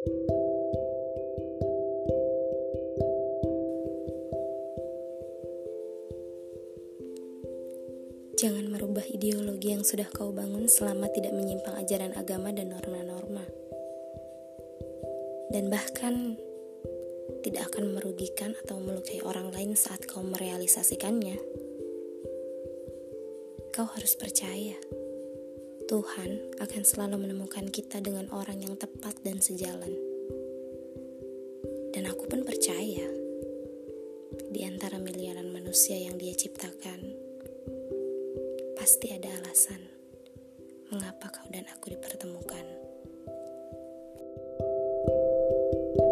Jangan merubah ideologi yang sudah kau bangun selama tidak menyimpang ajaran agama dan norma-norma. Dan bahkan tidak akan merugikan atau melukai orang lain saat kau merealisasikannya. Kau harus percaya, Tuhan akan selalu menemukan kita dengan orang yang tepat dan sejalan. Dan aku pun percaya, di antara miliaran manusia yang Dia ciptakan, pasti ada alasan mengapa kau dan aku dipertemukan. thank you